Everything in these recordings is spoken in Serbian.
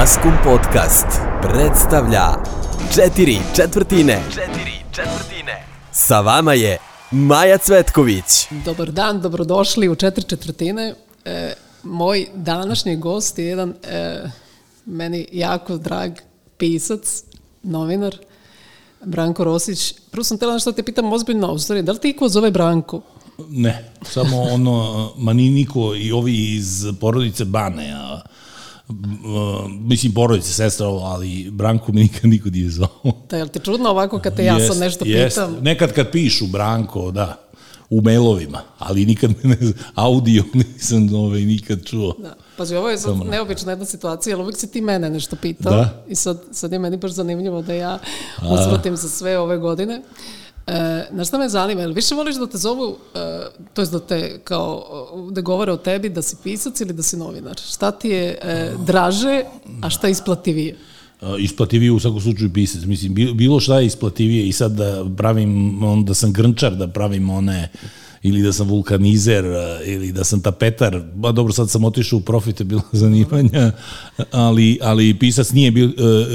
Maskum Podcast predstavlja Četiri četvrtine. Četiri četvrtine. Sa vama je Maja Cvetković. Dobar dan, dobrodošli u četiri četvrtine. E, moj današnji gost je jedan e, meni jako drag pisac, novinar, Branko Rosić. Prvo sam tela nešto da te pitam ozbiljno, u stvari, da li ti iko zove Branko? Ne, samo ono, ma ni niko i ovi iz porodice Bane, a, Mislim porodice, sestra, ali Branko mi nikad niko nije zvao. Da, je li ti čudno ovako kad te ja jest, sad nešto jest. pitam? Nekad kad pišu Branko, da, u mailovima, ali nikad ne, audio nisam ovaj, nikad čuo. Da. Pazi, ovo je sad Samo. neobična jedna situacija, ali uvijek si ti mene nešto pitao da? i sad, sad je meni baš zanimljivo da ja usvratim za sve ove godine. E, na šta me zanima, jel više voliš da te zovu, e, to je da te kao, da govore o tebi da si pisac ili da si novinar? Šta ti je e, draže, a šta isplativije? E, isplativije u svakom slučaju pisac. Mislim, bilo šta je isplativije i sad da pravim, on, da sam grnčar, da pravim one ili da sam vulkanizer ili da sam tapetar, ba dobro sad sam otišao u profitabilna zanimanja, ali, ali pisac nije bio,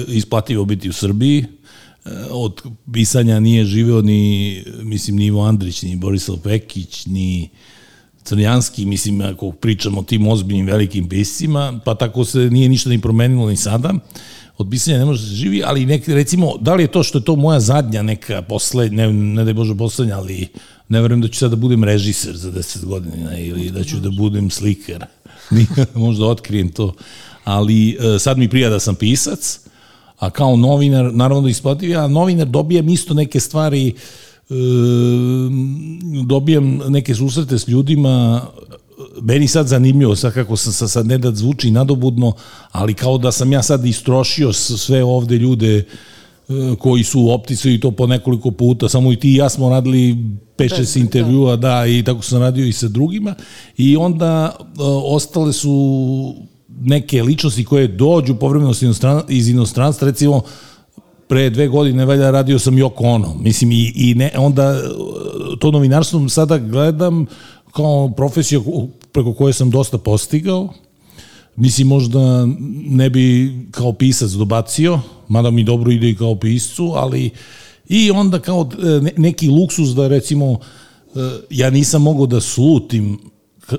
isplativo biti u Srbiji, od pisanja nije živeo ni, mislim, ni Ivo Andrić, ni Borislav Pekić, ni Crnjanski, mislim, ako pričamo o tim ozbiljnim velikim piscima, pa tako se nije ništa ni promenilo ni sada. Od pisanja ne može da se živi, ali nek, recimo, da li je to što je to moja zadnja neka poslednja, ne, ne da je Bože poslednja, ali ne verujem da ću sada da budem režiser za 10 godina ili da ću da budem slikar. možda otkrijem to. Ali e, sad mi prija da sam pisac, a kao novinar, naravno da isplativ, a novinar dobijem isto neke stvari, e, dobijem neke susrete s ljudima, meni sad zanimljivo, sad kako sam sad, sad ne da zvuči nadobudno, ali kao da sam ja sad istrošio sve ovde ljude e, koji su u opticu i to po nekoliko puta, samo i ti i ja smo radili 5-6 da. intervjua, da, i tako sam radio i sa drugima, i onda e, ostale su neke ličnosti koje dođu povremeno iz inostranstva, recimo pre dve godine valjda radio sam Joko Ono. Mislim i, i ne, onda to novinarstvo sada gledam kao profesiju preko koje sam dosta postigao. Mislim možda ne bi kao pisac dobacio, mada mi dobro ide i kao piscu, ali i onda kao e, neki luksus da recimo e, ja nisam mogao da slutim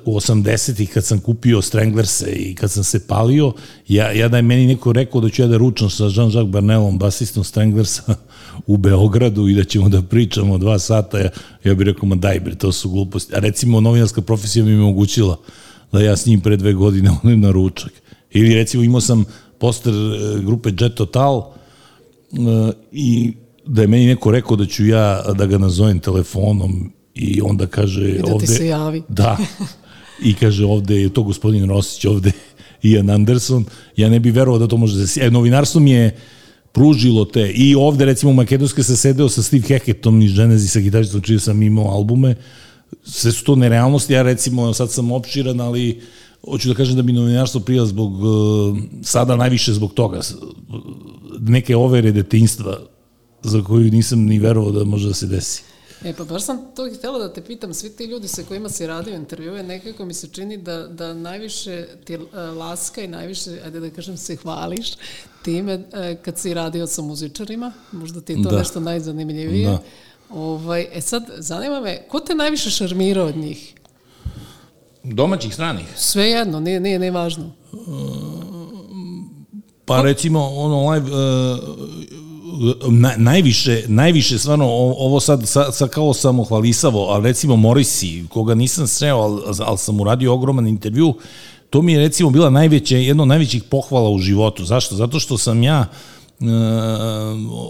u 80-ih kad sam kupio Stranglerse i kad sam se palio, ja, ja da je meni neko rekao da ću ja da ručam sa Jean-Jacques Barnelom, basistom Stranglersa u Beogradu i da ćemo da pričamo dva sata, ja, ja bih rekao, ma daj bre, to su gluposti. A recimo novinarska profesija mi je omogućila da ja s njim pre dve godine onim na ručak. Ili recimo imao sam poster e, grupe Jet Total uh, i da je meni neko rekao da ću ja da ga nazovem telefonom I onda kaže I da ovde... ti se javi. Da. I kaže ovde je to gospodin Rosić, ovde Ian Anderson. Ja ne bih verovao da to može da se... E, novinarstvo mi je pružilo te. I ovde, recimo, u Makedonskoj se sedeo sa Steve Hackettom iz Genezi sa gitaristom, čiji sam imao albume. Sve su to nerealnosti. Ja, recimo, sad sam opširan, ali hoću da kažem da mi novinarstvo prija zbog, uh, sada najviše zbog toga, neke overe detinstva za koju nisam ni verovao da može da se desi. E pa baš sam to htjela da te pitam, svi ti ljudi sa kojima si radio intervjue, nekako mi se čini da, da najviše ti e, laska i najviše, ajde da kažem, se hvališ time e, kad si radio sa muzičarima, možda ti je to da. nešto najzanimljivije. Da. Ovaj, e sad, zanima me, ko te najviše šarmira od njih? Domaćih, stranih? Sve jedno, nije, nije, nije važno. Pa recimo, ono, live, uh, na, najviše, najviše stvarno ovo sad, sad, sad kao samohvalisavo, ali recimo Morisi, koga nisam sreo, ali, ali sam uradio ogroman intervju, to mi je recimo bila najveće, jedno od najvećih pohvala u životu. Zašto? Zato što sam ja uh, uh,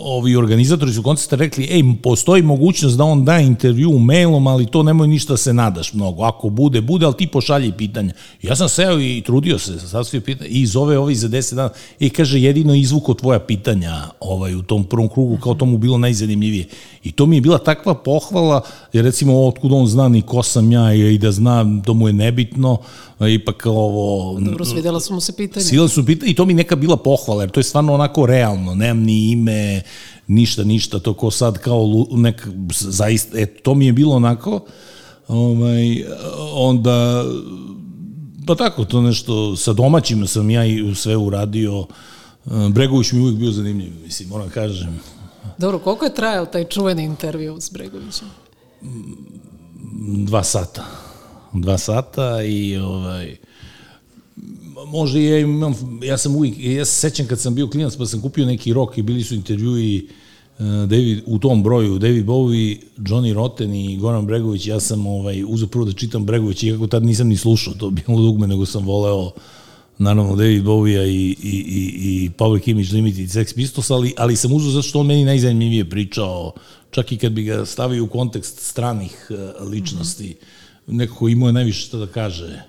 ovi organizatori su koncerta rekli, ej, postoji mogućnost da on da intervju mailom, ali to nemoj ništa da se nadaš mnogo. Ako bude, bude, ali ti pošalji pitanja. Ja sam seo i trudio se, sastavio pitanja i zove ovi za 10 dana i kaže, jedino izvuko tvoja pitanja ovaj, u tom prvom krugu, kao to mu bilo najzanimljivije. I to mi je bila takva pohvala, jer recimo otkud on zna ni ko sam ja i da zna, to mu je nebitno, ipak ovo... Dobro, svidjela su mu se pitanja. Svidjela su pitanja i to mi neka bila pohvala, jer to je stvarno onako realno, nemam ni ime, ništa, ništa, to ko sad kao nek, zaista, e, to mi je bilo onako, ovaj, onda Pa tako, to nešto, sa domaćima sam ja i sve uradio. Bregović mi uvijek bio zanimljiv, mislim, moram kažem. Dobro, koliko je trajao taj čuveni intervju s Bregovićem? Dva sata. Dva sata i ovaj, možda ja imam, ja sam uvijek, ja se sećam kad sam bio klinac pa sam kupio neki rok i bili su intervjui uh, David, u tom broju, David Bowie, Johnny Rotten i Goran Bregović, ja sam ovaj, uzeo prvo da čitam Bregović, iako tad nisam ni slušao to bilo dugme, nego sam voleo naravno David Bowie-a i, i, i, i Public Image Limited Sex Pistols, ali, ali sam uzeo zato što on meni najzanimljivije pričao, čak i kad bi ga stavio u kontekst stranih uh, ličnosti, mm -hmm. nekako imao je najviše što da kaže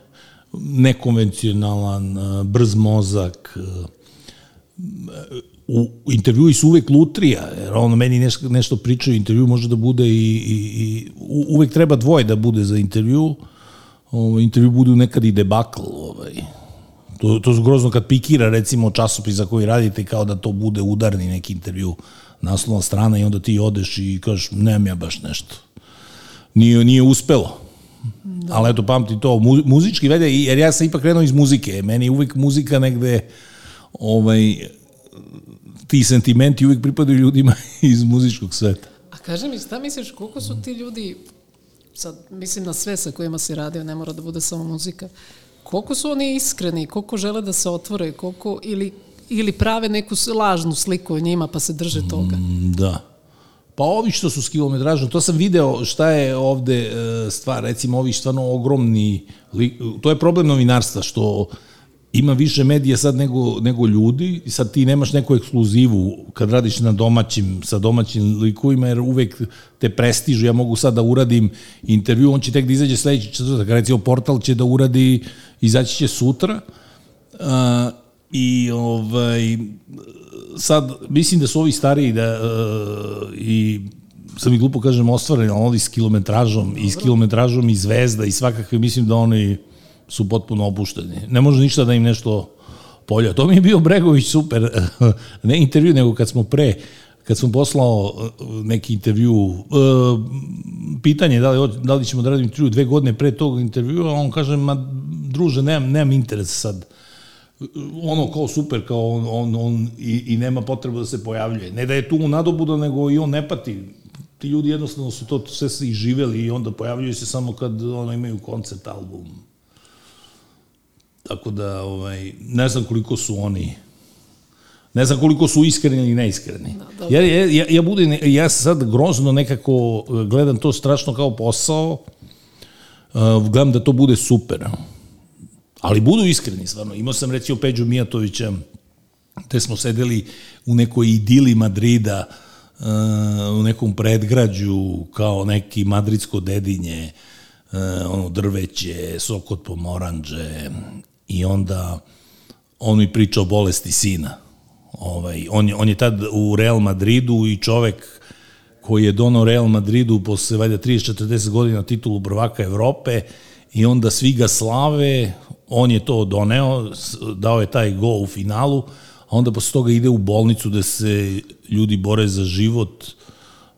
nekonvencionalan, e, brz mozak, e, u intervjui su uvek lutrija, jer ono meni nešto, nešto pričaju, intervju može da bude i, i, i uvek treba dvoje da bude za intervju, ovaj, intervju budu nekad i debakl, ovaj. To, to je grozno kad pikira recimo časopis za koji radite kao da to bude udarni neki intervju naslovna strana i onda ti odeš i kažeš nemam ja baš nešto. Nije, nije uspelo Da. Ali eto, pamti to, mu, muzički vede, jer ja sam ipak krenuo iz muzike. Meni uvijek muzika negde, ovaj, ti sentimenti uvijek pripadaju ljudima iz muzičkog sveta. A kaži mi, šta misliš, koliko su ti ljudi, sad mislim na sve sa kojima si radio, ne mora da bude samo muzika, koliko su oni iskreni, koliko žele da se otvore, koliko, ili, ili prave neku lažnu sliku o njima pa se drže toga? Mm, da. Pa ovi što su s kilometražom, to sam video šta je ovde e, stvar, recimo ovi stvarno ogromni, to je problem novinarstva, što ima više medija sad nego, nego ljudi i sad ti nemaš neku ekskluzivu kad radiš na domaćim, sa domaćim likovima, jer uvek te prestižu, ja mogu sad da uradim intervju, on će tek da izađe sledeći četvrtak, recimo portal će da uradi, izaći će sutra, uh, i ovaj, sad, mislim da su ovi stariji da, uh, i sam i glupo kažem ostvareni, ali oni s kilometražom i s kilometražom i zvezda i svakakve, mislim da oni su potpuno opušteni. Ne može ništa da im nešto polja. To mi je bio Bregović super, ne intervju, nego kad smo pre, kad sam poslao neki intervju, pitanje da li, da li ćemo da radimo intervju dve godine pre tog intervjua, on kaže, ma druže, nemam, nemam interes sad ono kao super, kao on, on, on i, i nema potreba da se pojavljuje. Ne da je tu u nadobuda, nego i on ne pati. Ti ljudi jednostavno su to sve živeli i onda pojavljuju se samo kad ono, imaju koncert album. Tako da, ovaj, ne znam koliko su oni ne znam koliko su iskreni ili neiskreni. Da, ja, ja, ja, budem, ja sad grozno nekako gledam to strašno kao posao, uh, gledam da to bude super. Ali budu iskreni, stvarno. Imao sam recimo Peđu Mijatovića, te smo sedeli u nekoj idili Madrida, uh, u nekom predgrađu, kao neki madridsko dedinje, uh, ono drveće, sok od pomoranđe, i onda on mi priča o bolesti sina. Ovaj, on, je, on je tad u Real Madridu i čovek koji je donao Real Madridu posle valjda 30-40 godina titulu prvaka Evrope i onda svi ga slave, on je to doneo, dao je taj go u finalu, a onda posle toga ide u bolnicu da se ljudi bore za život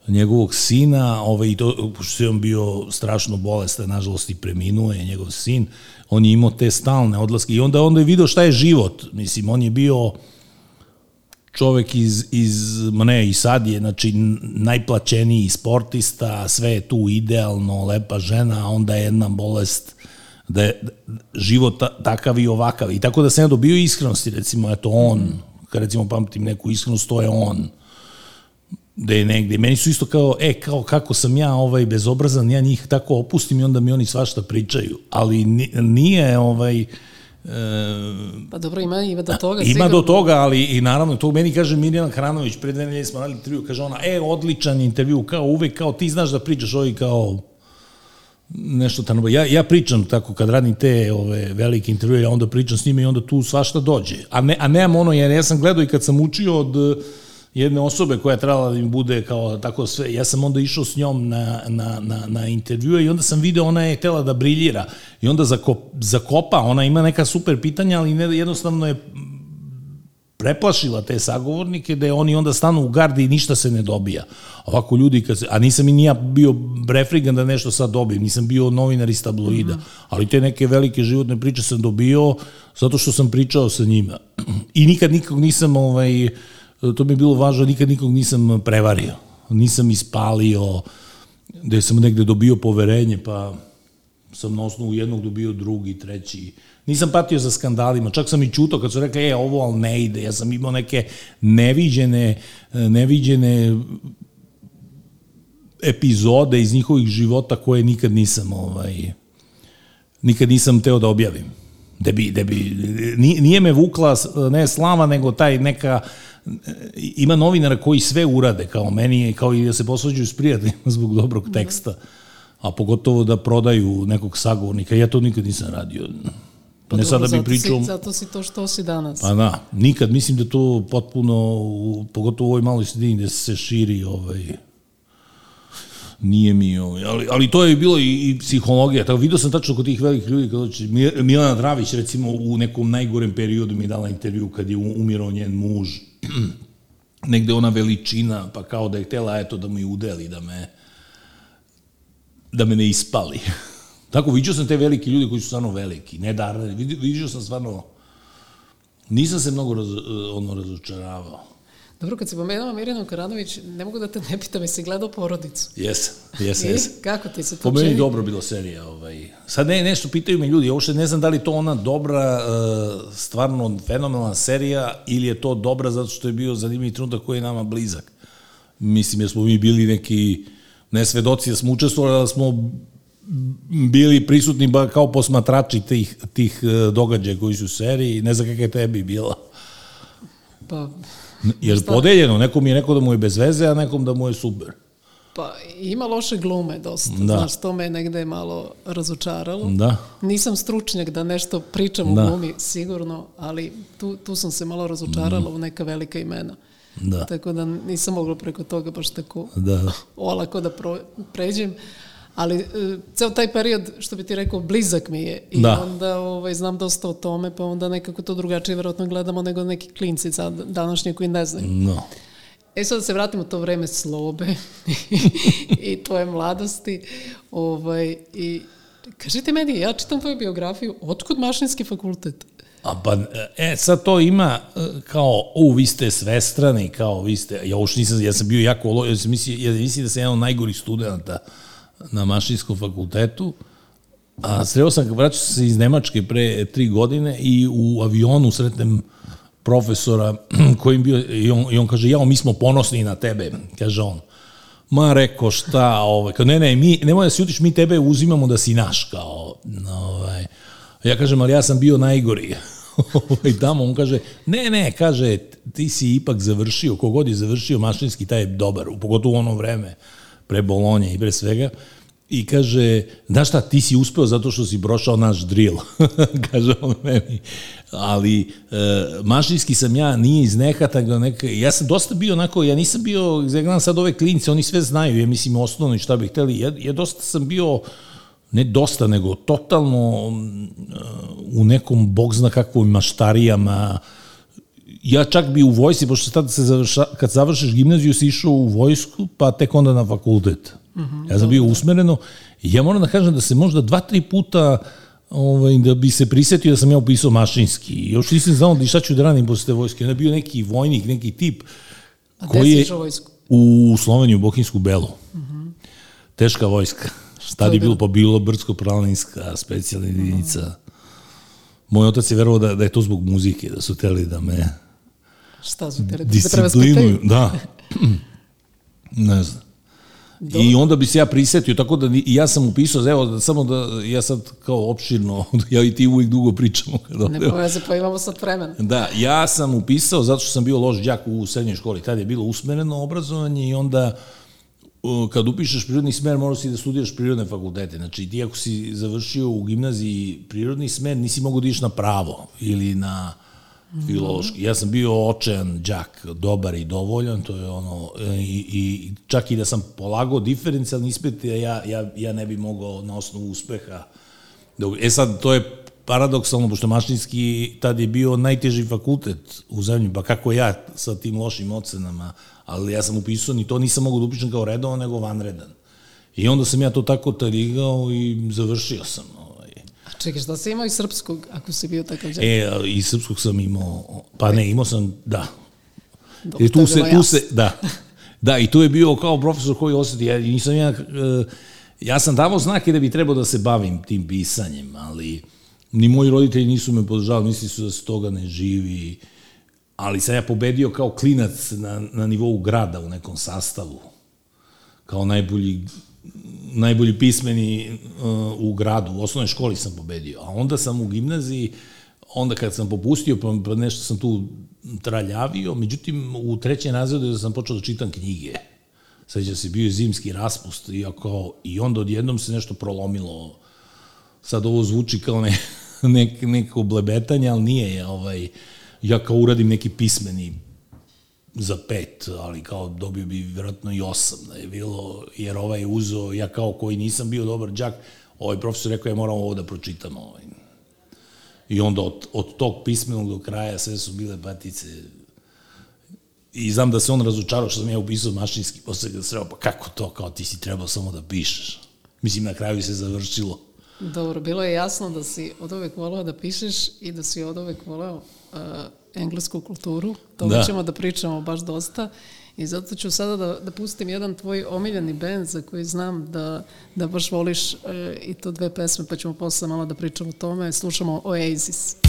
njegovog sina, ovaj, i to, pošto je on bio strašno bolestan, nažalost i preminuo je njegov sin, on je imao te stalne odlaske i onda, onda je video šta je život, mislim, on je bio čovek iz, iz ma ne, i sad je, znači, najplaćeniji sportista, sve je tu idealno, lepa žena, a onda je jedna bolest, da je život takav i ovakav. I tako da sam ja dobio iskrenosti, recimo, eto on, kad recimo pamtim neku iskrenost, to je on da je negde. Meni su isto kao, e, kao kako sam ja ovaj bezobrazan, ja njih tako opustim i onda mi oni svašta pričaju. Ali nije ovaj... E, pa dobro, ima i do toga. Ima sigurno. do toga, ali i naravno, to meni kaže Mirjana Hranović, pre dve nedelje smo radili intervju, kaže ona, e, odličan intervju, kao uvek, kao ti znaš da pričaš ovi kao nešto tamo. Ja, ja pričam tako kad radim te ove velike intervjue, ja onda pričam s njima i onda tu svašta dođe. A, ne, a nemam ono, jer ja sam gledao i kad sam učio od jedne osobe koja je trebala da mi bude kao tako sve, ja sam onda išao s njom na, na, na, na intervjue i onda sam video ona je htela da briljira i onda zakop, zakopa, ona ima neka super pitanja, ali ne, jednostavno je preplašila te sagovornike da je oni onda stanu u gardi i ništa se ne dobija. Ovako ljudi, kad se, a nisam i nija bio brefrigan da nešto sad dobijem, nisam bio novinar iz tabloida, mm -hmm. ali te neke velike životne priče sam dobio zato što sam pričao sa njima. I nikad nikog nisam, ovaj, to mi je bilo važno, nikad nikog nisam prevario. Nisam ispalio, da sam negde dobio poverenje, pa sam na osnovu jednog dobio drugi, treći. Nisam patio za skandalima, čak sam i čuto kad su rekli, e, ovo ali ne ide. Ja sam imao neke neviđene, neviđene epizode iz njihovih života koje nikad nisam ovaj, nikad nisam teo da objavim. Da bi, da bi, nije me vukla ne slava, nego taj neka ima novinara koji sve urade kao meni, kao i da se posvađaju s prijateljima zbog dobrog teksta. A pogotovo da prodaju nekog sagovornika. Ja to nikad nisam radio. Pa ne sada bi pričao... Si, zato si to što si danas. Pa da, nikad. Mislim da to potpuno, pogotovo u ovoj maloj sredini gde se širi ovaj, nije mi ovaj, ali, ali to je bilo i, i psihologija, tako vidio sam tačno kod tih velikih ljudi, kada će, Milana Dravić recimo u nekom najgorem periodu mi dala intervju kad je umirao njen muž, negde ona veličina, pa kao da je htela eto da mi udeli, da me da me ne ispali. Tako, vidio sam te velike ljudi koji su stvarno veliki, ne darne, vidio sam stvarno, nisam se mnogo raz, ono razočaravao. Dobro, kad si pomenula Mirjanu Karanović, ne mogu da te ne pitam, jesi gledao porodicu? Jes, jes, jes. Kako ti se to Po meni dobro bilo serija. Ovaj. Sad ne, nešto pitaju me ljudi, uopšte ne znam da li to ona dobra, stvarno fenomenalna serija ili je to dobra zato što je bio zanimljiv trenutak koji je nama blizak. Mislim, jer smo mi bili neki, ne svedoci da smo učestvovali, da smo bili prisutni ba kao posmatrači tih, tih e, događaja koji su u seriji, ne znam kakva je tebi bila. Pa, Jer podeljeno, nekom je neko da mu je bez veze, a nekom da mu je super. Pa ima loše glume dosta, da. znaš, to me negde malo razočaralo. Da. Nisam stručnjak da nešto pričam da. o glumi, sigurno, ali tu, tu sam se malo razočarala mm. u neka velika imena. Da. Tako da nisam mogla preko toga baš tako da. olako da pro, pređem. Ali e, ceo taj period, što bi ti rekao, blizak mi je i da. onda ovaj, znam dosta o tome, pa onda nekako to drugačije verovatno gledamo nego neki klinci sad današnji koji ne znaju. No. E sad da se vratimo to vreme slobe i tvoje mladosti. Ovaj, I kažite meni, ja čitam tvoju biografiju, otkud mašinski fakultet? A pa, e, sad to ima e, kao, u, vi ste svestrani, kao, vi ste, ja uopšte nisam, ja sam bio jako, ja sam mislio, ja mislim da sam jedan od najgorih studenta na mašinskom fakultetu, a sreo sam, vraćao se iz Nemačke pre tri godine i u avionu sretnem profesora kojim bio, i on, i on kaže, jao, mi smo ponosni na tebe, kaže on. Ma reko šta, ovaj, kao, ne, ne, mi, nemoj da se utiš, mi tebe uzimamo da si naš, kao, ovaj. Ja kažem, ali ja sam bio najgori. ovaj, tamo on kaže, ne, ne, kaže, ti si ipak završio, kogod je završio mašinski, taj je dobar, pogotovo u ono vreme pre Bolonje i pre svega, i kaže, znaš šta, ti si uspeo zato što si prošao naš drill, kaže on meni. Ali e, mašinski sam ja, nije iz nehata, neka, ja sam dosta bio onako, ja nisam bio, gledam sad ove klinice, oni sve znaju, ja mislim osnovno i šta bih hteli, ja, ja dosta sam bio, ne dosta, nego totalno u nekom, bog zna kakvoj maštarijama, ja čak bi u vojsi, pošto sad se završa, kad završiš gimnaziju si išao u vojsku, pa tek onda na fakultet. Mm -hmm, ja sam bio usmereno ja moram da kažem da se možda dva, tri puta ovaj, da bi se prisetio da sam ja upisao mašinski. Još nisam znao da šta ću da radim posle vojske. Onda bio neki vojnik, neki tip A koji je u Sloveniju, u Bokinsku belu. Mm -hmm. Teška vojska. Šta je bilo? Pa bilo brdsko-planinska specijalna jedinica. Mm -hmm. Moj otac je verovao da, da je to zbog muzike, da su teli da me Šta su te Disciplinu, da. ne znam. Do. I onda bi se ja prisetio, tako da i ja sam upisao, evo, samo da ja sad kao opširno, ja i ti uvijek dugo pričamo. Kada, ne poveze, pa imamo sad vremena. Da, ja sam upisao zato što sam bio loš đak u srednjoj školi. Tad je bilo usmereno obrazovanje i onda kad upišeš prirodni smer, moraš si da studiraš prirodne fakultete. Znači, ti ako si završio u gimnaziji prirodni smer, nisi mogo da ideš na pravo ili na filološki. Ja sam bio očajan đak, dobar i dovoljan, to je ono, i, i čak i da sam polagao diferencijalni ispit, ja, ja, ja ne bi mogao na osnovu uspeha. E sad, to je paradoksalno, pošto mašinski tad je bio najteži fakultet u zemlji, pa kako ja sa tim lošim ocenama, ali ja sam upisao ni to nisam mogao da upišem kao redovan, nego vanredan. I onda sam ja to tako tarigao i završio sam. Čekaj, šta si imao i srpskog, ako si bio takav džak? E, i srpskog sam imao, pa ne, imao sam, da. Dobro, e, tu se, tu se, da. Da, i tu je bio kao profesor koji osjeti, ja nisam ja, uh, Ja sam davao znake da bi trebao da se bavim tim pisanjem, ali ni moji roditelji nisu me podržali, misli su da se toga ne živi, ali sam ja pobedio kao klinac na, na nivou grada u nekom sastavu, kao najbolji najbolji pismeni uh, u gradu, u osnovnoj školi sam pobedio, a onda sam u gimnaziji, onda kad sam popustio, pa, pa nešto sam tu traljavio, međutim u trećem razredu sam počeo da čitam knjige seća se, bio je zimski raspust, iako, i onda odjednom se nešto prolomilo. Sad ovo zvuči kao ne, nek, neko blebetanje, ali nije, ovaj, ja kao uradim neki pismeni za pet, ali kao dobio bi vjerojatno i osam da je bilo, jer ovaj je uzo, ja kao koji nisam bio dobar džak, ovaj profesor rekao, ja moram ovo da pročitam. Ovaj. I onda od, od tog pismenog do kraja sve su bile patice I znam da se on razočarao što sam ja upisao mašinski, posle ga sreo, pa kako to, kao ti si trebao samo da pišeš. Mislim, na kraju se završilo. Dobro, bilo je jasno da si od uvek volao da pišeš i da si od uvek volao uh, englesku kulturu. To da. ćemo da pričamo baš dosta. I zato ću sada da, da pustim jedan tvoj omiljeni band za koji znam da, da baš voliš uh, i to dve pesme, pa ćemo posle malo da pričamo o tome. Slušamo Oasis. Oasis.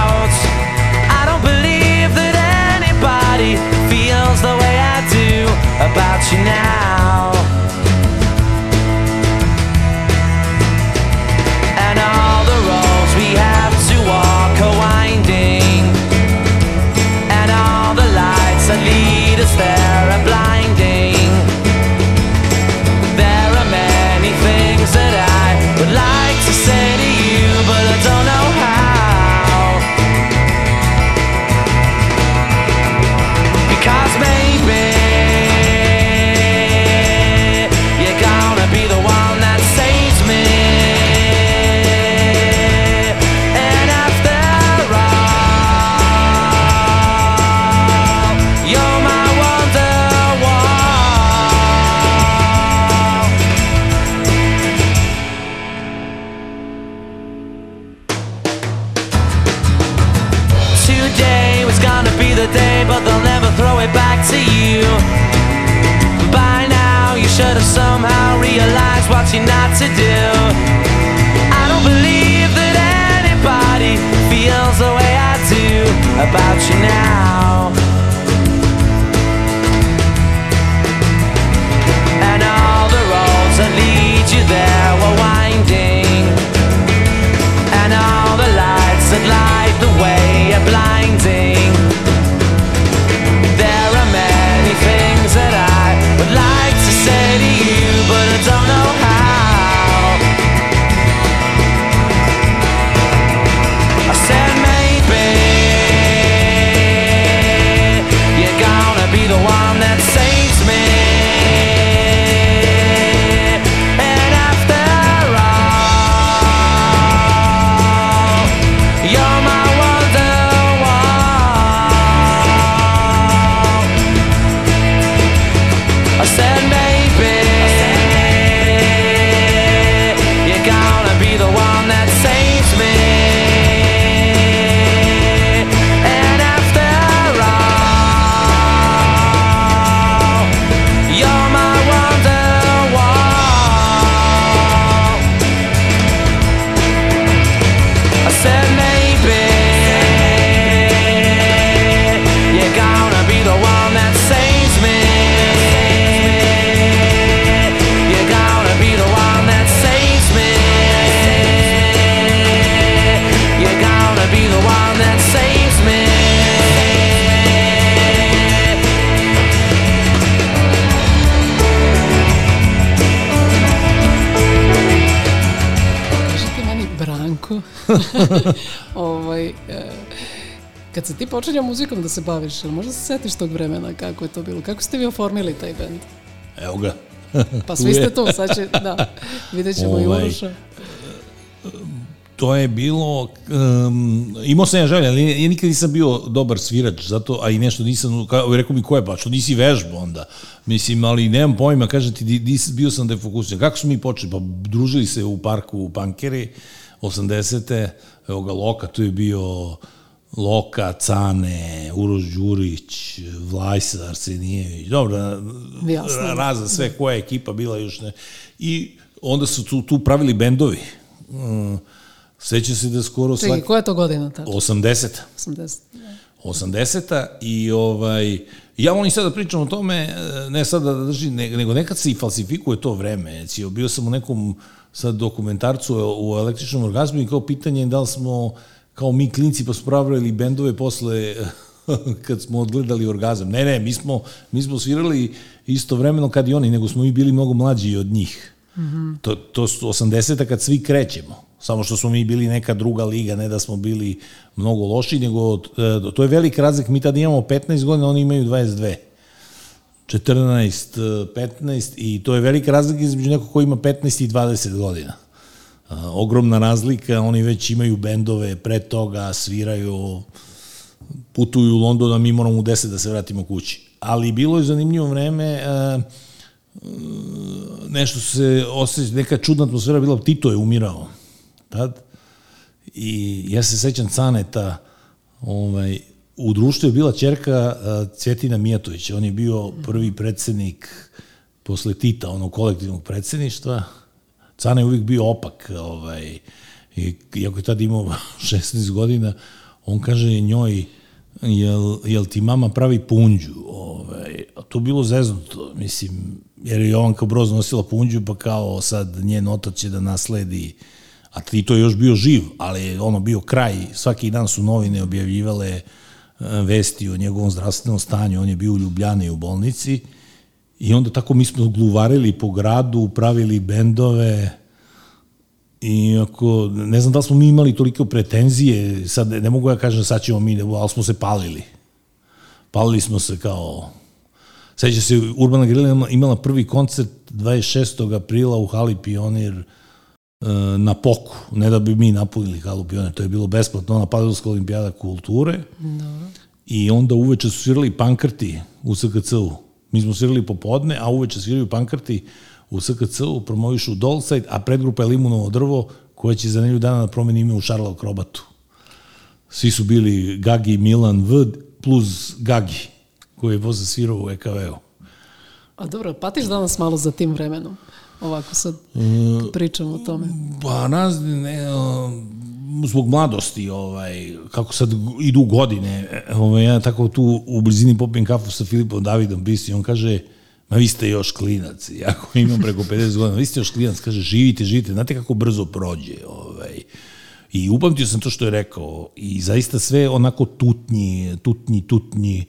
About you now. To you. By now, you should have somehow realized what you're not to do. I don't believe that anybody feels the way I do about you now. And all the roads that lead you there were winding. And all the lights that light počinjao muzikom da se baviš, jel možda se setiš tog vremena kako je to bilo? Kako ste vi oformili taj band? Evo ga. Pa svi ste tu, sad će, da, vidjet ćemo i Ovaj, Uroša. to je bilo, um, imao sam ja želje, ali ja nikad nisam bio dobar svirač, zato, a i nešto nisam, kao, rekao mi ko je, pa što nisi vežba onda, mislim, ali nemam pojma, kaže ti, di, di, bio sam defokusiran. Kako smo mi počeli? Pa družili se u parku u Pankeri, 80. Evo ga Loka, tu je bio Loka, Cane, Uroš Đurić, Vlajsa, Arsenijević, dobro, Jasno. razna sve koja je ekipa bila još ne. I onda su tu, tu pravili bendovi. Mm, Seća se da skoro Čekaj, svaki... koja je to godina tada? 80. 80. 80 i ovaj ja volim sad da pričam o tome e, ne sad da držim ne- nego nekad se i falsifikuje to vreme znači bio sam u nekom sad dokumentarcu o, o električnom orgazmu i kao pitanje je da li smo kao mi klinci pa smo pravili bendove posle kad smo odgledali orgazam. Ne, ne, mi smo, mi smo svirali istovremeno kad i oni, nego smo mi bili mnogo mlađi od njih. Mm -hmm. to, to su 80-a kad svi krećemo. Samo što smo mi bili neka druga liga, ne da smo bili mnogo loši, nego e, to je velik razlik. Mi tada imamo 15 godina, oni imaju 22. 14, 15 i to je velika razlika između nekog ko ima 15 i 20 godina. Ogromna razlika, oni već imaju bendove, pre toga sviraju, putuju u London, a mi moramo u 10 da se vratimo kući. Ali bilo je zanimljivo vreme, nešto se osjeća, neka čudna atmosfera bila, Tito je umirao tad, i ja se sećam Caneta, ovaj, u društvu je bila čerka Cvjetina Mijatovića, on je bio prvi predsednik posle Tita, onog kolektivnog predsedništva, Cane je uvijek bio opak, ovaj, i, iako je tad imao 16 godina, on kaže njoj, jel, jel ti mama pravi punđu? Ovaj, a to bilo zeznuto, mislim, jer je Jovanka Broz nosila punđu, pa kao sad njen otac će da nasledi, a ti to je još bio živ, ali ono bio kraj, svaki dan su novine objavljivale e, vesti o njegovom zdravstvenom stanju, on je bio u Ljubljani u bolnici, I onda tako mi smo gluvarili po gradu, pravili bendove, I ako, ne znam da li smo mi imali toliko pretenzije, sad ne mogu ja kažem sad ćemo mi, ali smo se palili. Palili smo se kao... Seća se, Urbana Grila imala prvi koncert 26. aprila u Hali Pionir e, na poku, ne da bi mi napunili Halu Pionir, to je bilo besplatno, ona Padovska olimpijada kulture. No. I onda uveče su svirali pankrti u SKC-u Mi smo svirali popodne, a uveče sviraju pankrti u SKC-u, promovišu Dolside, a predgrupa je Limunovo drvo, koja će za nelju dana da promeni ime u Šarla Krobatu. Svi su bili Gagi Milan V plus Gagi, koji je posle svirao u EKV-u. A dobro, patiš danas malo za tim vremenom? Ovako sad pričamo o tome. Pa, nas, ne, zbog mladosti, ovaj, kako sad idu godine, ovaj, ja tako tu u blizini popijem kafu sa Filipom Davidom Bisi, on kaže, ma vi ste još klinac, jako imam preko 50 godina, vi ste još klinac, kaže, živite, živite, znate kako brzo prođe, ovaj, I upamtio sam to što je rekao i zaista sve onako tutnji, tutnji, tutnji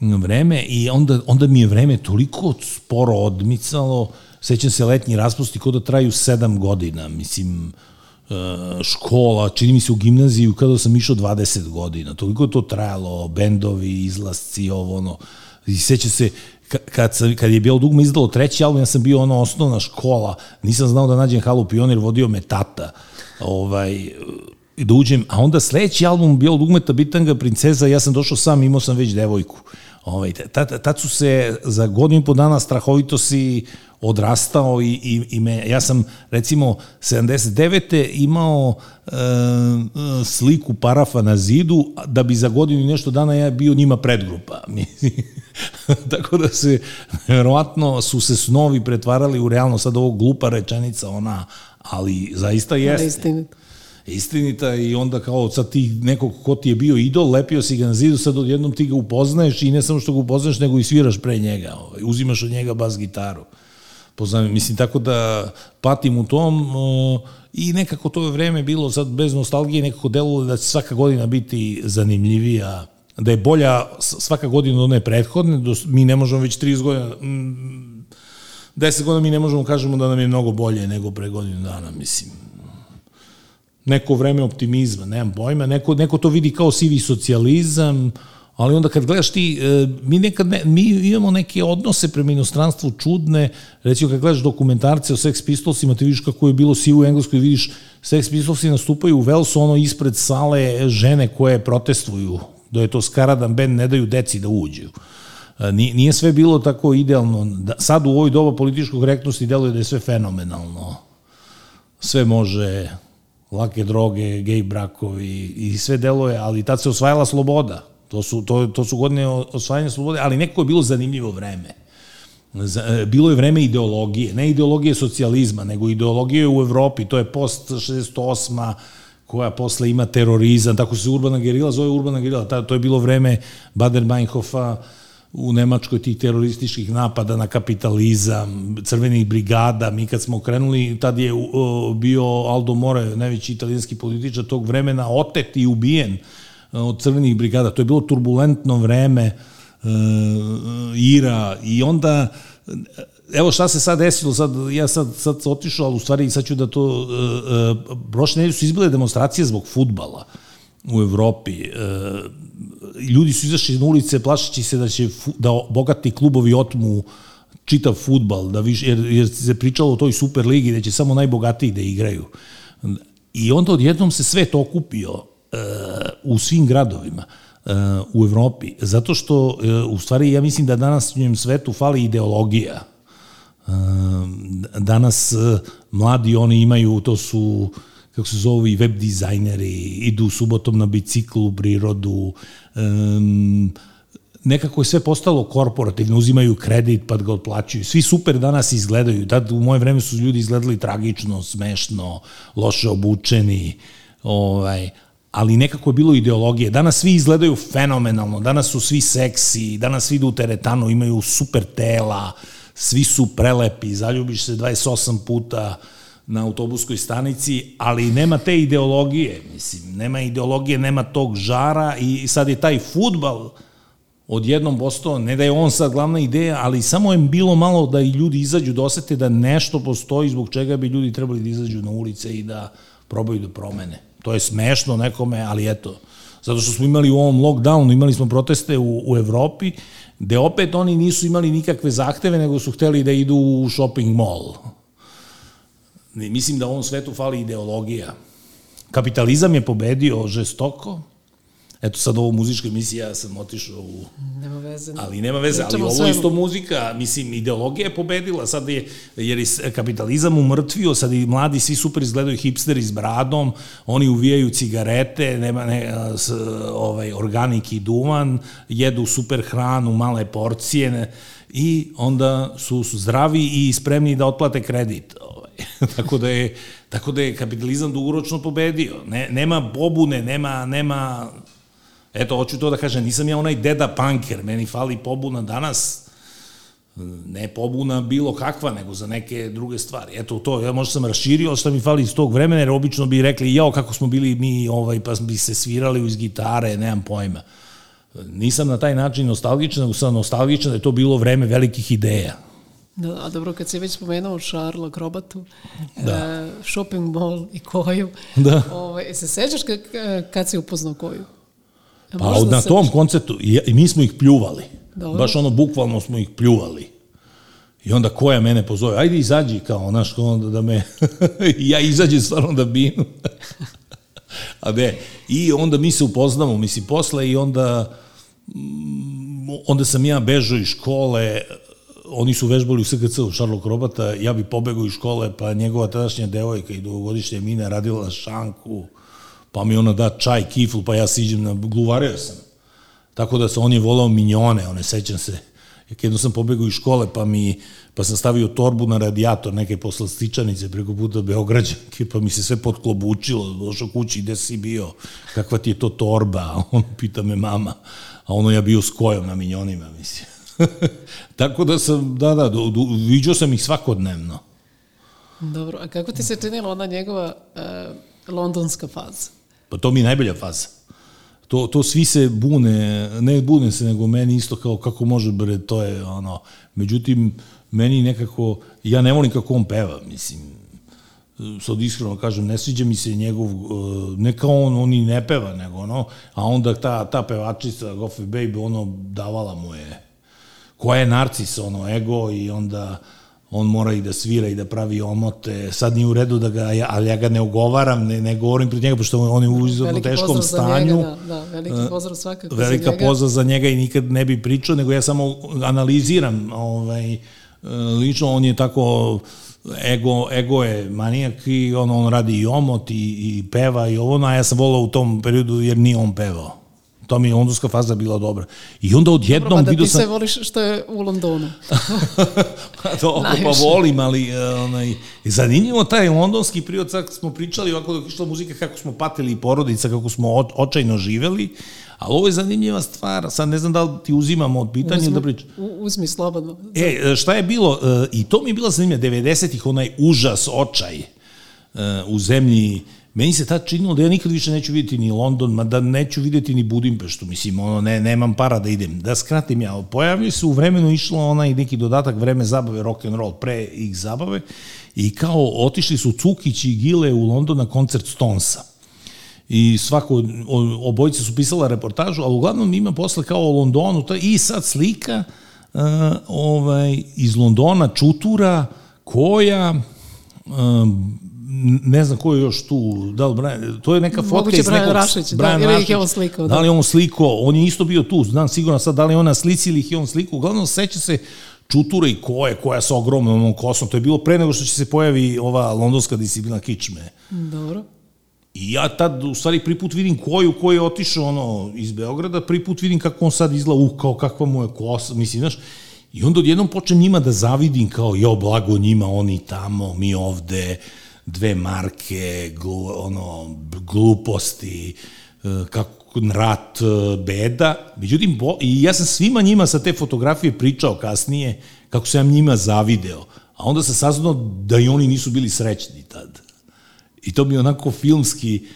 vreme i onda, onda mi je vreme toliko sporo odmicalo, sećam se letnji raspusti kod da traju sedam godina, mislim, E, škola, čini mi se u gimnaziju kada sam išao 20 godina, toliko je to trajalo, bendovi, izlasci, ovo ono, i seća se, kad, sam, kad je bilo dugme izdalo treći album, ja sam bio ono osnovna škola, nisam znao da nađem Halu Pionir, vodio me tata, ovaj, da uđem, a onda sledeći album bio dugmeta Bitanga Princeza, ja sam došao sam, imao sam već devojku. Ovaj, tad, tad su se za godinu i po dana strahovito si odrastao i, i, i me, ja sam recimo 79. imao e, sliku parafa na zidu da bi za godinu i nešto dana ja bio njima predgrupa. Tako da se, verovatno su se snovi pretvarali u realno, sad ovo glupa rečenica ona, ali zaista jeste. Istinita. Istinita i onda kao sad ti nekog ko ti je bio idol, lepio si ga na zidu, sad odjednom ti ga upoznaješ i ne samo što ga upoznaješ, nego i sviraš pre njega, ovaj, uzimaš od njega bas gitaru poznam, mislim, tako da patim u tom uh, i nekako to je vreme bilo sad bez nostalgije, nekako deluje da će svaka godina biti zanimljivija, da je bolja svaka godina od one prethodne, do, mi ne možemo već 30 godina, mm, 10 godina mi ne možemo kažemo da nam je mnogo bolje nego pre godinu dana, mislim. Neko vreme optimizma, nemam pojma, neko, neko to vidi kao sivi socijalizam, uh, ali onda kad gledaš ti, e, mi nekad ne, mi imamo neke odnose prema inostranstvu čudne, recimo kad gledaš dokumentarce o Sex Pistolsima, ti vidiš kako je bilo sivo u Engleskoj, vidiš Sex Pistolsi nastupaju u Velsu, ono ispred sale žene koje protestuju, da je to skaradan band, ne daju deci da uđu. E, nije sve bilo tako idealno. Da, sad u ovoj doba političkog korektnosti deluje da je sve fenomenalno. Sve može, lake droge, gej brakovi i sve deluje, ali tad se osvajala sloboda To su, to, to su godine osvajanja slobode, ali nekako je bilo zanimljivo vreme. E, bilo je vreme ideologije, ne ideologije socijalizma, nego ideologije u Evropi, to je post 68 koja posle ima terorizam, tako se urbana gerila zove urbana gerila, to je bilo vreme Bader-Meinhofa, u Nemačkoj tih terorističkih napada na kapitalizam, crvenih brigada, mi kad smo krenuli, tad je bio Aldo More, najveći italijanski političar tog vremena, otet i ubijen od crvenih brigada. To je bilo turbulentno vreme, uh, Ira i onda evo šta se sad desilo, sad, ja sad, sad otišao, ali u stvari sad ću da to, uh, uh, nedelje su izbile demonstracije zbog futbala u Evropi. Uh, ljudi su izašli na ulice plašeći se da će da bogati klubovi otmu čitav futbal, da viš, jer, jer se pričalo o toj super ligi da će samo najbogatiji da igraju. I onda odjednom se svet okupio u svim gradovima uh, u Evropi, zato što uh, u stvari ja mislim da danas u njem svetu fali ideologija. Uh, danas mladi oni imaju, to su kako se zove, i web dizajneri, idu subotom na biciklu u prirodu, um, nekako je sve postalo korporativno, uzimaju kredit pa ga otplaćuju. Svi super danas izgledaju. Tad u moje vreme su ljudi izgledali tragično, smešno, loše obučeni, ovaj, ali nekako je bilo ideologije. Danas svi izgledaju fenomenalno, danas su svi seksi, danas svi idu u teretanu, imaju super tela, svi su prelepi, zaljubiš se 28 puta na autobuskoj stanici, ali nema te ideologije, mislim, nema ideologije, nema tog žara i sad je taj futbal odjednom postao, ne da je on sad glavna ideja, ali samo je bilo malo da i ljudi izađu da osete da nešto postoji zbog čega bi ljudi trebali da izađu na ulice i da probaju da promene. To je smešno nekome, ali eto, zato što smo imali u ovom lockdownu, imali smo proteste u, u Evropi, gde opet oni nisu imali nikakve zahteve, nego su hteli da idu u shopping mall. Mislim da u ovom svetu fali ideologija. Kapitalizam je pobedio žestoko, Eto sad ovo muzička emisija, ja sam otišao u... Nema veze. Ali nema veze, ali ovo isto muzika, mislim, ideologija je pobedila, sad je, jer je kapitalizam umrtvio, sad i mladi svi super izgledaju hipsteri s bradom, oni uvijaju cigarete, nema ne, s, ovaj, organik i duvan, jedu super hranu, male porcije, ne, i onda su, su zdravi i spremni da otplate kredit. Ovaj. tako da je tako da je kapitalizam dugoročno pobedio. Ne, nema pobune, nema nema Eto, hoću to da kažem, nisam ja onaj deda punker, meni fali pobuna danas, ne pobuna bilo kakva, nego za neke druge stvari. Eto, to, ja možda sam raširio što mi fali iz tog vremena, jer obično bi rekli, jao, kako smo bili mi, ovaj, pa bi se svirali iz gitare, nemam pojma. Nisam na taj način nostalgičan, nego sam nostalgičan da je to bilo vreme velikih ideja. Da, a dobro, kad si već spomenuo Šarla, Krobatu, da. uh, shopping mall i Koju, da. ovaj, se sećaš kad si upoznao Koju? Pa na se... tom koncertu, i mi smo ih pljuvali. Dobro. Baš ono, bukvalno smo ih pljuvali. I onda koja mene pozove, ajde izađi kao, znaš, onda da me, ja izađem stvarno da binu. A ne, i onda mi se upoznamo, mislim, posle i onda, mm, onda sam ja bežao iz škole, oni su vežbali u SKC u Šarlok Robata, ja bi pobegao iz škole, pa njegova tadašnja devojka i dugogodišnja Mina radila na šanku, pa mi ona da čaj, kiflu, pa ja siđem na gluvario sam. Tako da se on je volao minjone, one sećam se. Jedno sam pobegao iz škole, pa mi pa sam stavio torbu na radijator neke poslastičanice preko puta Beograđanke, pa mi se sve podklobučilo, došao kući, gde si bio, kakva ti je to torba, a on pita me mama, a ono ja bio s kojom na minjonima, mislim. Tako da sam, da, da, viđao sam ih svakodnevno. Dobro, a kako ti se činila ona njegova uh, londonska faza? Pa to mi je najbolja faza. To, to svi se bune, ne bune se, nego meni isto kao kako može bre, to je ono, međutim, meni nekako, ja ne volim kako on peva, mislim, sad iskreno kažem, ne sviđa mi se njegov, ne kao on, on i ne peva, nego ono, a onda ta, ta pevačica, Goffy Baby, ono, davala mu je, koja je narcis, ono, ego i onda, on mora i da svira i da pravi omote. Sad nije u redu da ga, ali ja ga ne ugovaram, ne, ne govorim pred njega, pošto on je u izuzetno teškom stanju. Njega, da, da, veliki e, pozdrav svakako Velika za njega. pozdrav za njega i nikad ne bi pričao, nego ja samo analiziram ovaj, e, lično, on je tako ego, ego je manijak i on, on radi i omot i, i peva i ovo, a ja sam volao u tom periodu jer nije on pevao. To mi je londonska faza bila dobra. I onda odjednom Dobro, pa da ti sam... se voliš što je u Londonu. pa to, pa volim, ali uh, onaj, zanimljivo taj londonski period, sad smo pričali ovako dok išla muzika, kako smo patili i porodica, kako smo o, očajno živeli, ali ovo je zanimljiva stvar, sad ne znam da li ti uzimamo od pitanja Uzmi, da pričam. Uzmi slobodno. E, šta je bilo, uh, i to mi je bila zanimljiva, 90-ih, onaj užas, očaj uh, u zemlji meni se tad činilo da ja nikad više neću vidjeti ni London, ma da neću vidjeti ni Budimpeštu, mislim, ono, ne, nemam para da idem. Da skratim ja, pojavljaju se u vremenu išlo onaj neki dodatak vreme zabave rock and roll pre ih zabave i kao otišli su Cukić i Gile u London na koncert Stonesa i svako, obojice su pisala reportažu, ali uglavnom ima posle kao o Londonu, to, i sad slika uh, ovaj, iz Londona, Čutura, koja, um, ne znam ko je još tu, da li Brian, to je neka fotka Moguće iz Brian nekog... Rašić, da, Brian ili ih je Rašić. on slikao, Da da. li je on sliko, on je isto bio tu, znam sigurno sad da li je ona slici ili ih je on sliko, uglavnom seća se Čuture i koje, koja sa ogromnom kosom, to je bilo pre nego što će se pojavi ova londonska disciplina kičme. Dobro. I ja tad, u stvari, prvi put vidim koju koji je otišao ono, iz Beograda, prvi put vidim kako on sad izgleda, u, kao kakva mu je kosa, mislim, znaš, i onda odjednom počnem njima da zavidim, kao, jo, blago njima, oni tamo, mi ovde, dve marke, glu, ono, gluposti, e, kako rat, e, beda. Međutim, bo, i ja sam svima njima sa te fotografije pričao kasnije, kako sam njima zavideo. A onda sam saznao da i oni nisu bili srećni tad. I to je onako filmski,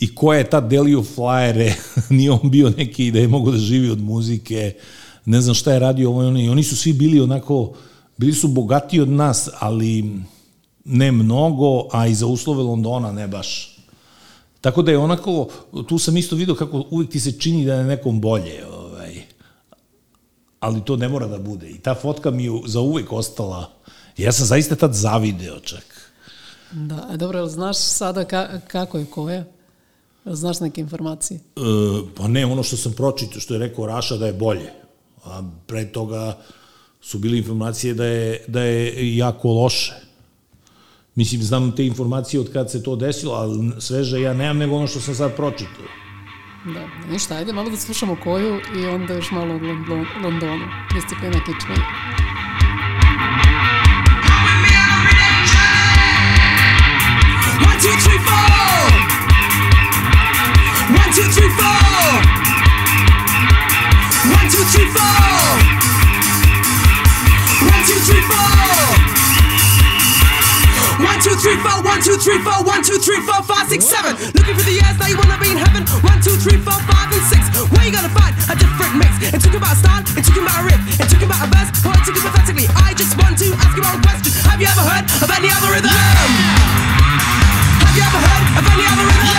i ko je tad delio flajere, nije on bio neki da je mogo da živi od muzike, ne znam šta je radio ovo i oni, oni su svi bili onako, bili su bogatiji od nas, ali ne mnogo, a i za uslove Londona ne baš. Tako da je onako, tu sam isto vidio kako uvijek ti se čini da je nekom bolje, ovaj. ali to ne mora da bude. I ta fotka mi je za uvek ostala, ja sam zaista tad zavideo čak. Da, a dobro, znaš sada ka, kako je koja? Znaš neke informacije? E, pa ne, ono što sam pročitao, što je rekao Raša da je bolje. A pre toga su bile informacije da je, da je jako loše. Mislim, znam te informacije od kad se to desilo, ali sveže ja nemam nego ono što sam sad pročitao. Da, ništa, ajde malo da slušamo koju i onda još malo o Londonu, Londonu. Disciplina kičme. One, two, three, four. One, two, three, four. One, two, three, four. One, two, three, four. One, two, three, four. One, two, three, four. One, two, three, four, five, six, seven. Looking for the years now you wanna be in heaven. One, two, three, four, five, and six. Where you gonna find a different mix? And talking about a style, and talking about a riff, and talking about a verse, poetically, pathetically. I just want to ask you one question. Have you ever heard of any other rhythm? Have you ever heard of any other rhythm?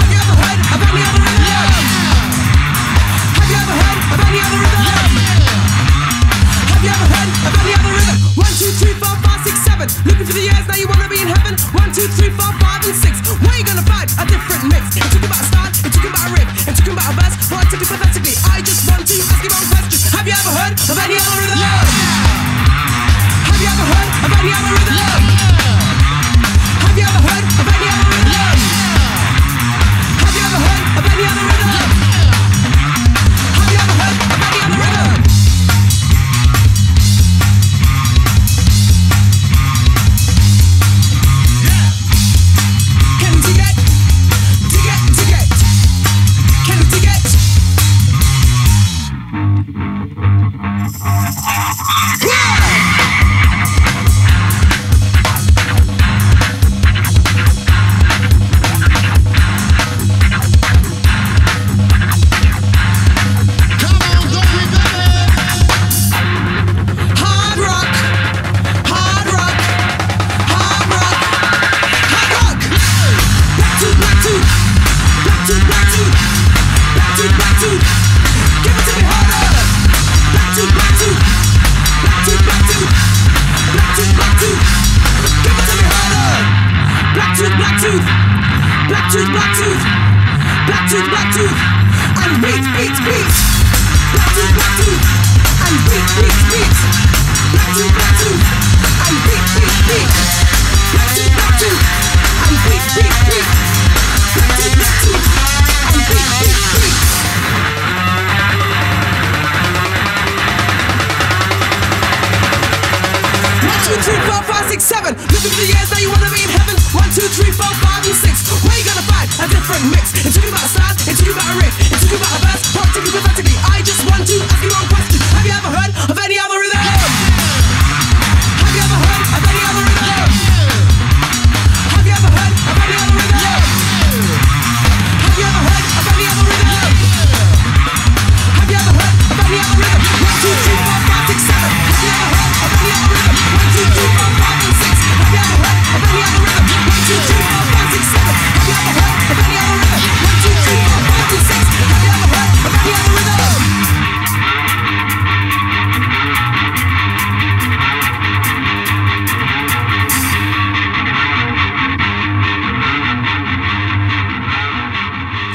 Have you ever heard of any other rhythm? Have you ever heard of any other rhythm? Have you ever heard of any other rhythm? One, two, three, four, five, six, seven. Looking for the years now you wanna be in heaven. One, two, three, four, five, and six. Where you gonna find a different mix? And talking about a style, and talking about a riff, and talking about a verse, poetically, pathetically. I just want to ask you one question. Have you ever heard of any other rhythm? Yeah. Have you ever heard of any other rhythm? Yeah. Have you ever heard of any other rhythm? Yeah. Have you ever heard of any other rhythm?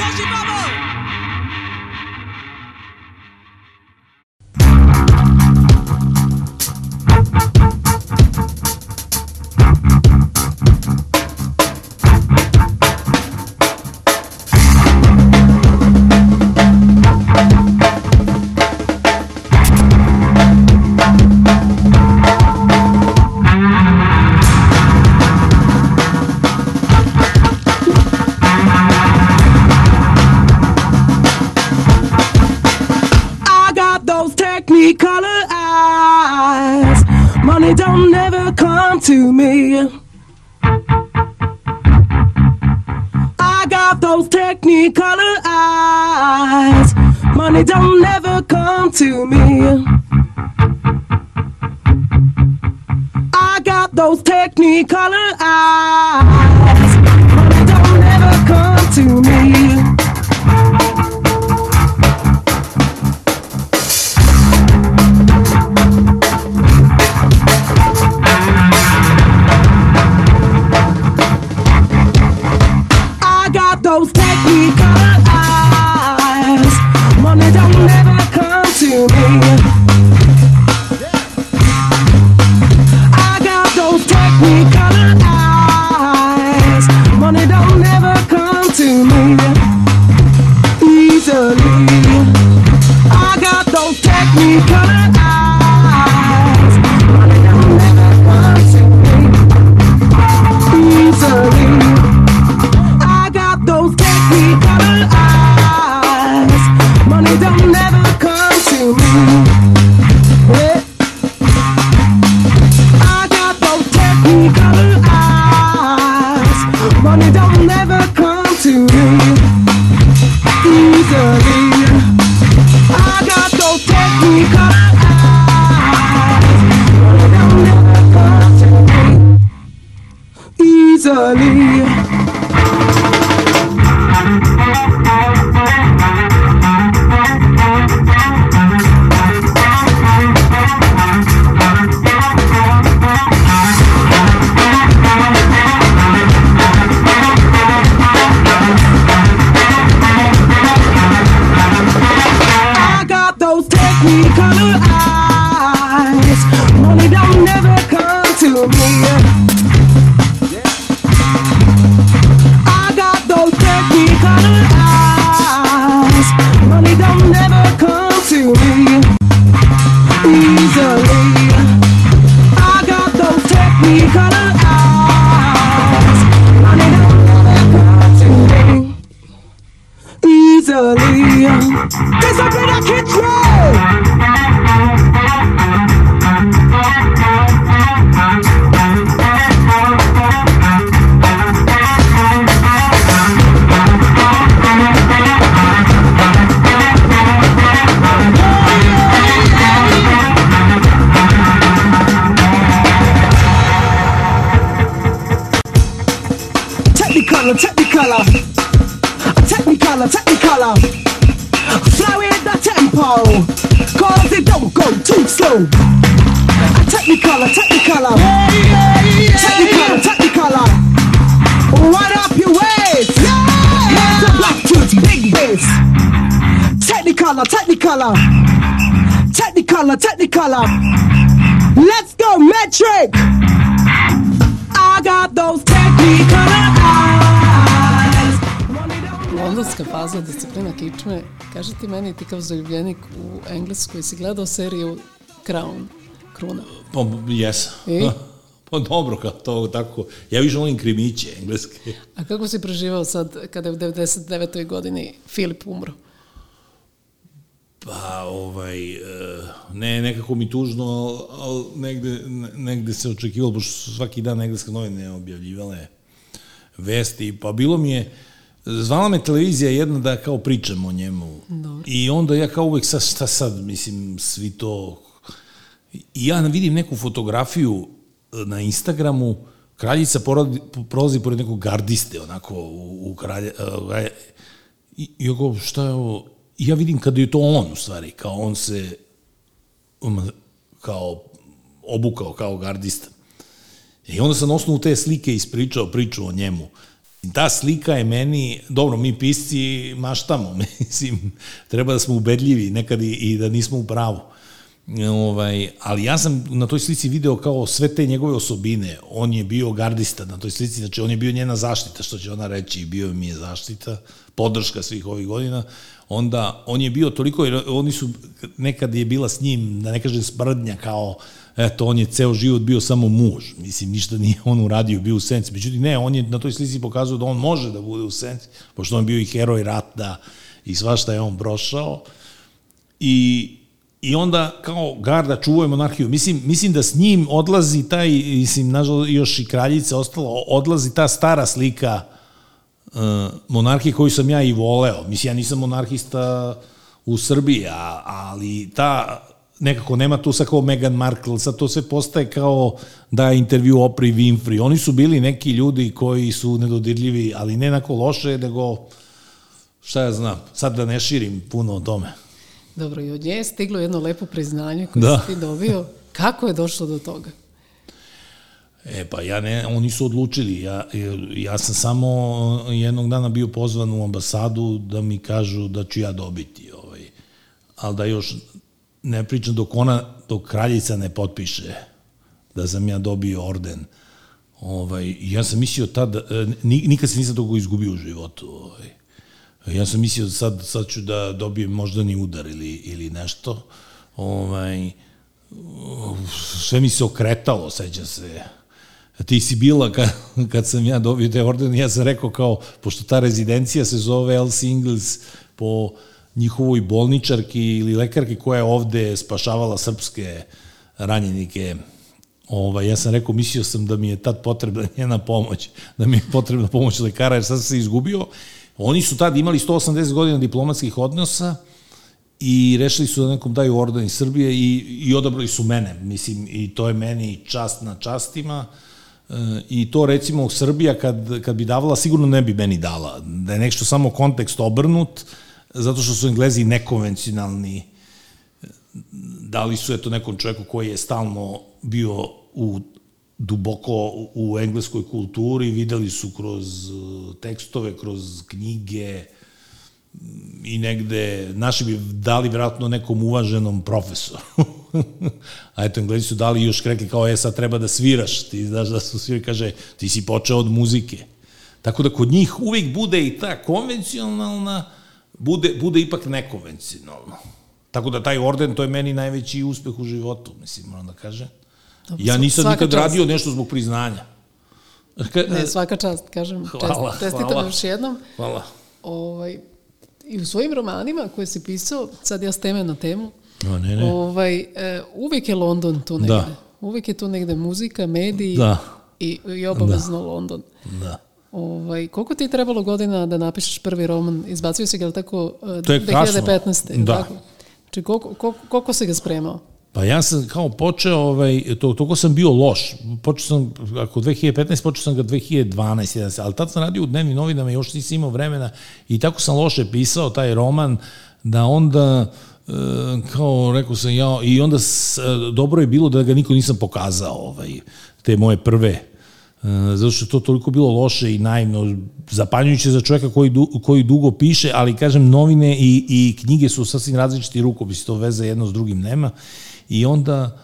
Jorge Babão! To me. I got those technicolor Technicolor. Let's go, metric. I got those technicolor eyes. Londonska faza disciplina kičme. Kaži ti meni ti kao zaljubljenik u Engleskoj si gledao seriju Crown, Kruna. Pa, jesam. I? Pa dobro, kao to tako. Ja više volim krimiće engleske. A kako si preživao sad kada je u 99. godini Filip umro? Pa, ovaj, e, ne, nekako mi tužno, ali al negde, ne- negde se očekivalo, pošto su svaki dan engleske novine objavljivale vesti, pa bilo mi je, zvala me televizija jedna da kao pričam o njemu. Dobro. I onda ja kao uvek, sad, šta sad, mislim, svi to... I ja vidim neku fotografiju na Instagramu, kraljica poradi, prolazi pored nekog gardiste, onako, u, u kralje, uh, i, i go, šta je ovo? Ja vidim kada je to on, u stvari, kao on se, um, kao, obukao kao gardista. I onda sam osnovu te slike ispričao priču o njemu. Ta slika je meni, dobro, mi pisci maštamo, mislim, treba da smo ubedljivi nekad i, i da nismo u pravu. Ovaj, ali ja sam na toj slici video kao sve te njegove osobine. On je bio gardista na toj slici, znači on je bio njena zaštita, što će ona reći, bio mi je zaštita, podrška svih ovih godina. Onda on je bio toliko, jer oni su, nekad je bila s njim, da ne kažem sprdnja, kao, eto, on je ceo život bio samo muž. Mislim, ništa nije on uradio, bio u senci. Međutim, ne, on je na toj slici pokazao da on može da bude u senci, pošto on bio i heroj rata i svašta je on prošao. I i onda kao garda čuvaju monarhiju. Mislim, mislim da s njim odlazi taj, mislim, nažalost, još i kraljica ostalo, odlazi ta stara slika uh, monarhije koju sam ja i voleo. Mislim, ja nisam monarhista u Srbiji, a, ali ta nekako nema tu sa kao Meghan Markle, sad to sve postaje kao da intervju Opri Winfrey. Oni su bili neki ljudi koji su nedodirljivi, ali ne nako loše, nego šta ja znam, sad da ne širim puno o tome. Dobro, i od nje je stiglo jedno lepo priznanje koje Da. si ti dobio. Kako je došlo do toga? E pa ja ne, oni su odlučili, ja, ja sam samo jednog dana bio pozvan u ambasadu da mi kažu da ću ja dobiti, ovaj, ali da još ne pričam dok ona, dok kraljica ne potpiše da sam ja dobio orden. Ovaj, ja sam mislio tad, e, ni- nikad se nisam toga izgubio u životu. Ovaj. Ja sam mislio sad, sad ću da dobijem moždani udar ili, ili nešto. Ovaj, sve mi se okretalo, seća se. Ti si bila kad, kad sam ja dobio te orden, ja sam rekao kao, pošto ta rezidencija se zove El Singles po njihovoj bolničarki ili lekarki koja je ovde spašavala srpske ranjenike Ovaj, ja sam rekao, mislio sam da mi je tad potrebna njena pomoć, da mi je potrebna pomoć lekara, jer sad sam se izgubio. Oni su tad imali 180 godina diplomatskih odnosa i rešili su da nekom daju orden iz Srbije i, i odabrali su mene. Mislim, i to je meni čast na častima. I to recimo Srbija kad, kad bi davala, sigurno ne bi meni dala. Da je nešto samo kontekst obrnut, zato što su Englezi nekonvencionalni dali su eto nekom čovjeku koji je stalno bio u duboko u engleskoj kulturi, videli su kroz uh, tekstove, kroz knjige i negde, naši bi dali vjerojatno nekom uvaženom profesoru. A eto, Englezi su dali još rekli kao, e, sad treba da sviraš, ti znaš da su svi kaže, ti si počeo od muzike. Tako da kod njih uvijek bude i ta konvencionalna, bude, bude ipak nekonvencionalno. Tako da taj orden, to je meni najveći uspeh u životu, mislim, moram da kažem. Dobro, Ja nisam nikad čast. radio nešto zbog priznanja. Ka- Ne, svaka čast, kažem. Hvala, Čest, čestitam hvala. još jednom. Hvala. Ovaj, I u svojim romanima koje si pisao, sad ja s teme na temu, No, ne, ne. ovaj, e, uvijek je London tu negde. Da. Uvijek je tu negde muzika, mediji Da. i, i obavezno London. Da. Ovaj, koliko ti je trebalo godina da napišeš prvi roman? Izbacio si ga, tako, e, To je kasno. 2015. jel Da. Tako? Znači, koliko, koliko, koliko si ga spremao? Pa ja sam kao počeo, ovaj, to, toliko sam bio loš. Počeo sam, ako 2015, počeo sam ga 2012, 11, ali tad sam radio u dnevnim novinama, još nisam imao vremena i tako sam loše pisao taj roman, da onda kao rekao sam ja, i onda s, e, dobro je bilo da ga niko nisam pokazao, ovaj, te moje prve e, zato što je to toliko bilo loše i naivno, zapanjujuće za čovjeka koji, du, koji dugo piše, ali kažem, novine i, i knjige su sasvim različiti rukopisi, to veze jedno s drugim nema. I onda,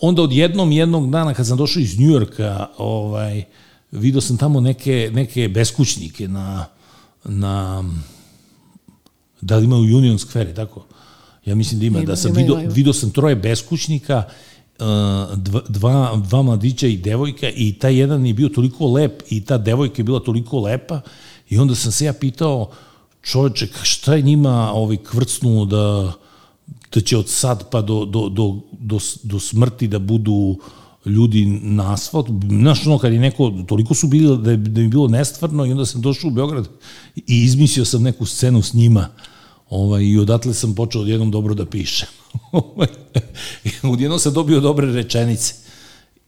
onda odjednom jednog dana kad sam došao iz Njujorka, ovaj, vidio sam tamo neke, neke beskućnike na, na da li ima u Union Square, tako? Ja mislim da ima, Ima, da sam ima, vidio, ima, vidio sam troje beskućnika, uh, dva, dva, dva mladića i devojka i taj jedan je bio toliko lep i ta devojka je bila toliko lepa i onda sam se ja pitao čoveče, ka- šta je njima ovaj kvrcnulo da, da će od sad pa do, do, do, do, do smrti da budu ljudi na asfalt. Znaš, ono, kad je neko, toliko su bili da je, da mi je bilo nestvarno i onda sam došao u Beograd i izmislio sam neku scenu s njima ovaj, i odatle sam počeo odjednom dobro da pišem. Ovaj, odjednom sam dobio dobre rečenice.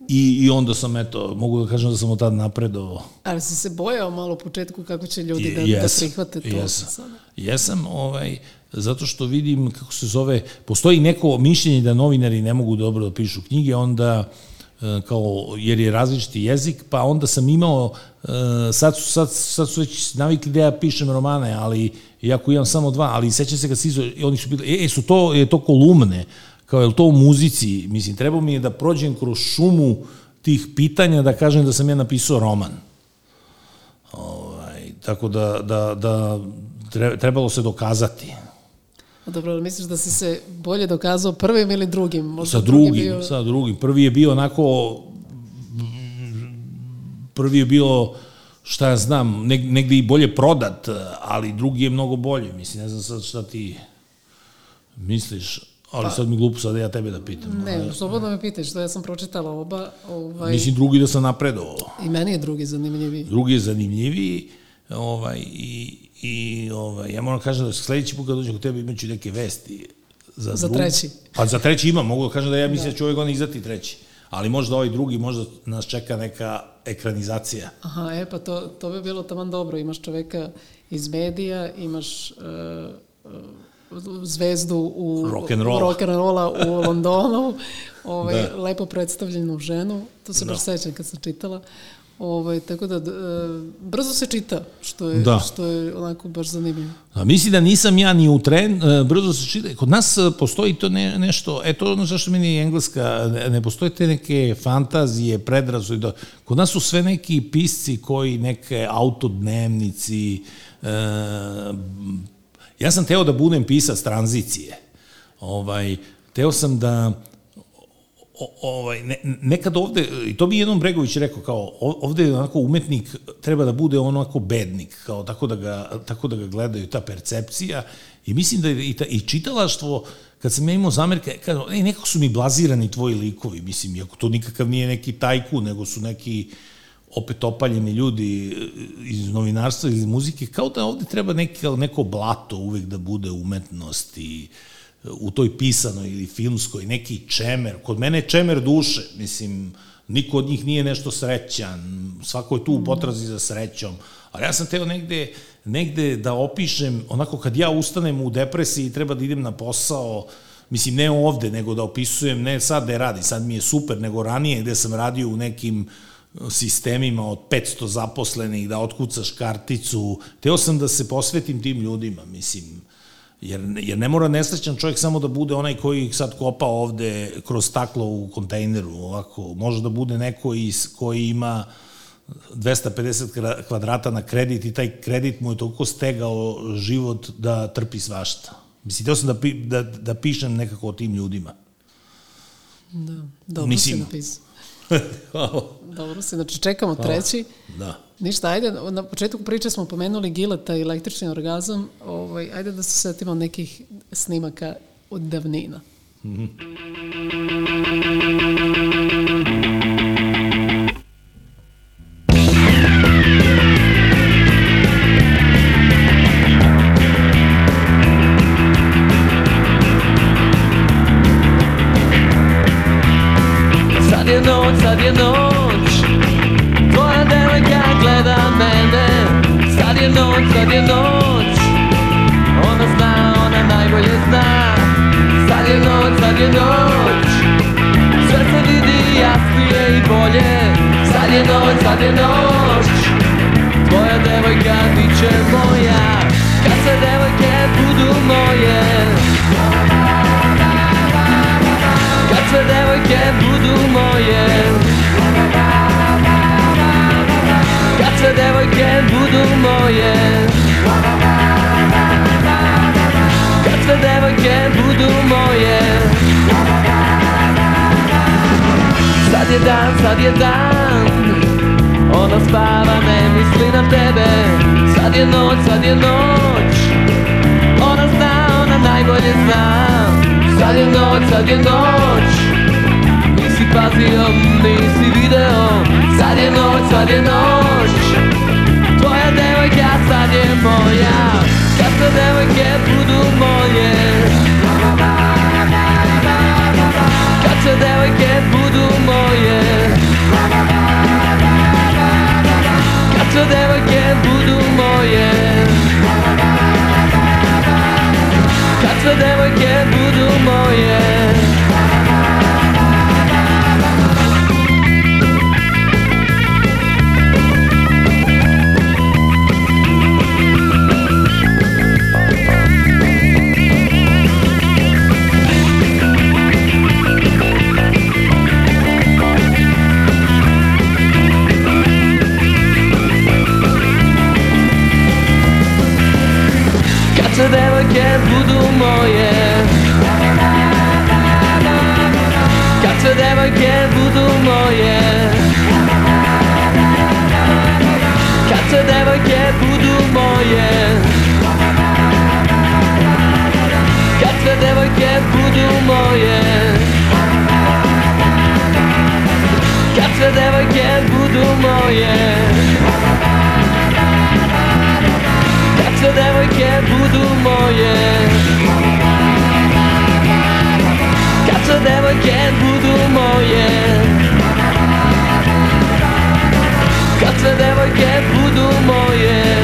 I, I onda sam, eto, mogu da kažem da sam od tad napredovao. Ali si se bojao malo u početku kako će ljudi da, Je- da prihvate to Jesam, jesam ovaj, zato što vidim, kako se zove, postoji neko mišljenje da novinari ne mogu dobro da pišu knjige, onda e, kao, jer je različiti jezik, pa onda sam imao, e, sad su, sad, sad su već navikli da ja pišem romane, ali iako imam samo dva, ali sećam se kad si izo, oni su bili, e, su to, je to kolumne, kao je to u muzici, mislim, trebao mi je da prođem kroz šumu tih pitanja da kažem da sam ja napisao roman. Ovaj, tako da, da, da tre- trebalo se dokazati. A Dobro, misliš da si se bolje dokazao prvim ili drugim? Možda Sa drugi drugim, bio- sa drugim. Prvi je bio onako, prvi je bilo, šta ja znam, neg, negde i bolje prodat, ali drugi je mnogo bolje. Mislim, ne znam sad šta ti... Misliš? Ali sad mi glupo sad ja tebe da pitam. Ne, slobodno me pitaj, što ja sam pročitala oba. Ovaj, Mislim drugi da sam napredovao. I meni je drugi zanimljiviji. Drugi je zanimljiviji ovaj, i, i ovaj, ja moram kažem da sledeći put kad dođem kod tebe imaću neke vesti. Za, Za drug- treći. Pa za treći imam, mogu da kažem da ja mislim da će ove godine izdati treći. Ali možda ovaj drugi, možda nas čeka neka ekranizacija. Aha, e, pa to, to bi bilo taman dobro. Imaš čoveka iz medija, imaš uh, uh, zvezdu u Rock'n'roll. rock'n'rolla u Londonu, ovaj, Da. lepo predstavljenu ženu, to se baš sećam kad sam čitala. Ovaj, tako da, e, brzo se čita, što je, Da. što je onako baš zanimljivo. A misli da nisam ja ni u tren, e, brzo se čita. Kod nas e, postoji to ne, nešto, e to ono zašto meni je engleska, ne, ne postoje te neke fantazije, predrasude. Da, kod nas su sve neki pisci koji neke autodnevnici, e, ja sam teo da budem pisac tranzicije. Ovaj, teo sam da ovaj, ne, nekad ovde, i to bi jednom Bregović rekao, kao ovde je onako umetnik treba da bude onako bednik, kao tako da ga, tako da ga gledaju, ta percepcija. I mislim da je i, ta, i čitalaštvo, kad sam ja imao zamerke, kažem, ej, nekako su mi blazirani tvoji likovi, mislim, iako to nikakav nije neki tajku, nego su neki opet opaljeni ljudi e, iz novinarstva, iz muzike, kao da ovde treba neki, neko blato uvek da bude umetnost i u toj pisanoj ili filmskoj, neki čemer. Kod mene je čemer duše, mislim, niko od njih nije nešto srećan, svako je tu u potrazi za srećom, ali ja sam teo negde, negde da opišem, onako kad ja ustanem u depresiji i treba da idem na posao, mislim ne ovde, nego da opisujem, ne sad da radi, sad mi je super, nego ranije gde sam radio u nekim sistemima od 500 zaposlenih, da otkucaš karticu, teo sam da se posvetim tim ljudima, mislim, Jer, jer ne mora nesrećan čovjek samo da bude onaj koji sad kopa ovde kroz staklo u kontejneru, ovako. Može da bude neko iz, koji ima 250 kra- kvadrata na kredit i taj kredit mu je toliko stegao život da trpi svašta. Mislim, teo sam da, pi, da, da pišem nekako o tim ljudima. Da, dobro Mislim- si napisao. Dobro si, znači čekamo treći. da. Ništa, ajde, na početku priče smo pomenuli gileta i električni orgazam, ovaj, ajde da se setimo nekih snimaka od davnina. Sad devojke budu moje. Kad sve devojke budu moje. Sad je dan, sad je dan. Ona spava, ne misli na tebe. Sad je noć, sad je noć. Ona zna, ona najbolje zna. Sad je noć, sad je noć. Nisi pazio, nisi video. Sad je noć, sad je noć devojka sad je moja. Kad sve devojke budu moje. Kad sve devojke budu moje. Kad sve devojke budu moje. Kad sve devojke budu moje Kad sve devojke budu moje Kad sve devojke budu moje Kad sve devojke budu moje Kad sve sve devojke budu moje Kad sve devojke budu moje Kad budu moje. Kad sve devojke budu moje. Kad sve devojke budu moje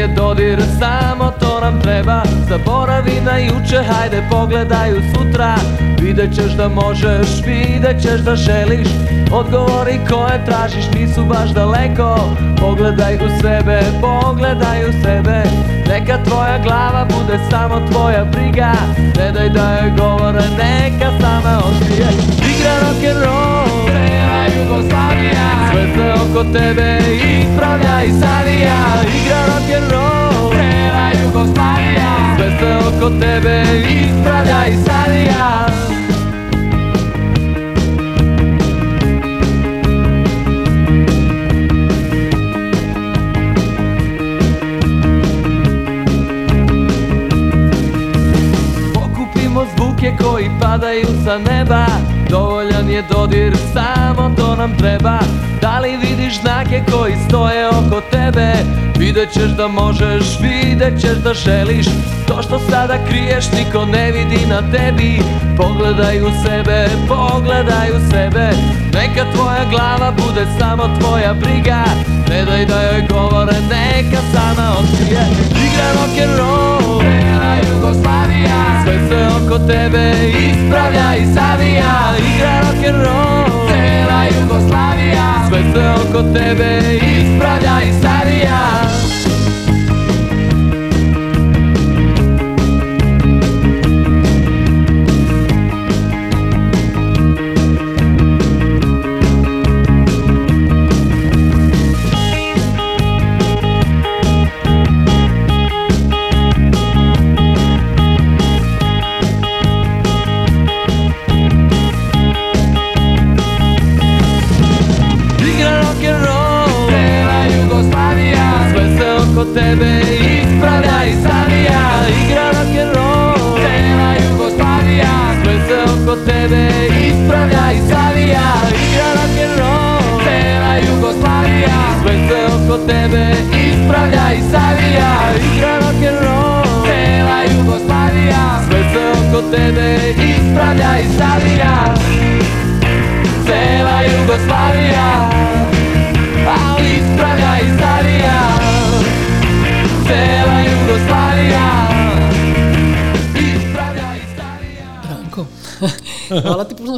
je dodir, samo to nam treba. Zaboravi na juče, hajde pogledaj u sutra. Vidjet ćeš da možeš, vidjet ćeš da želiš. Odgovori koje tražiš nisu baš daleko. Pogledaj u sebe, pogledaj u sebe. Neka tvoja glava bude samo tvoja briga. Ne daj da je govore, neka sama otkrije Igra rock'n'roll, oko tebe ispravlja i savija Igra rock'n'roll, Cela Jugoslavija Sve se oko tebe ispravlja i savija koji padaju sa neba Dovoljan je dodir, samo to nam treba. Da li vidiš znake koji stoje oko tebe? Vidjet ćeš da možeš, vidjet ćeš da želiš. To što sada kriješ niko ne vidi na tebi. Pogledaj u sebe, pogledaj u sebe. Neka tvoja glava bude samo tvoja briga. Ne daj da joj oko tebe ispravlja i savija Igra rock'n'roll, Cela Jugoslavija Sve se oko tebe ispravlja i savija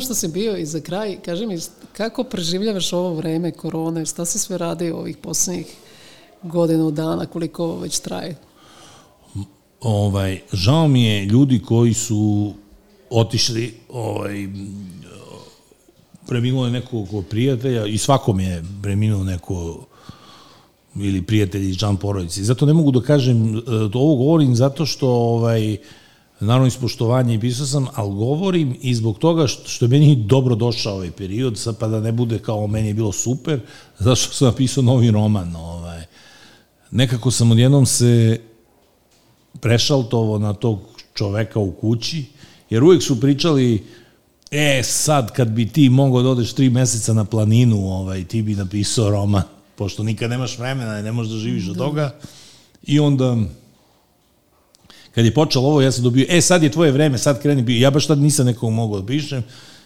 što si bio i za kraj. Kaži mi, kako preživljavaš ovo vreme korone? Šta si sve radio ovih posljednjih godinu dana, koliko ovo već traje? ovaj, žao mi je ljudi koji su otišli, ovaj, preminulo je nekog prijatelja i svakom je preminuo neko ili prijatelji iz član. Zato ne mogu da kažem, e, ovo govorim zato što ovaj, naravno ispoštovanje i pisao sam, ali govorim i zbog toga što, što je meni dobro došao ovaj period, sad pa da ne bude kao meni je bilo super, zato što sam napisao novi roman. Ovaj. Nekako sam odjednom se prešaltovo na tog čoveka u kući, jer uvek su pričali, e, sad kad bi ti mogao da odeš tri meseca na planinu, ovaj, ti bi napisao roman, pošto nikad nemaš vremena i ne možeš da živiš od toga. I onda, kad je počelo ovo, ja sam dobio, e, sad je tvoje vreme, sad kreni, ja baš tad nisam nekog mogao da pišem,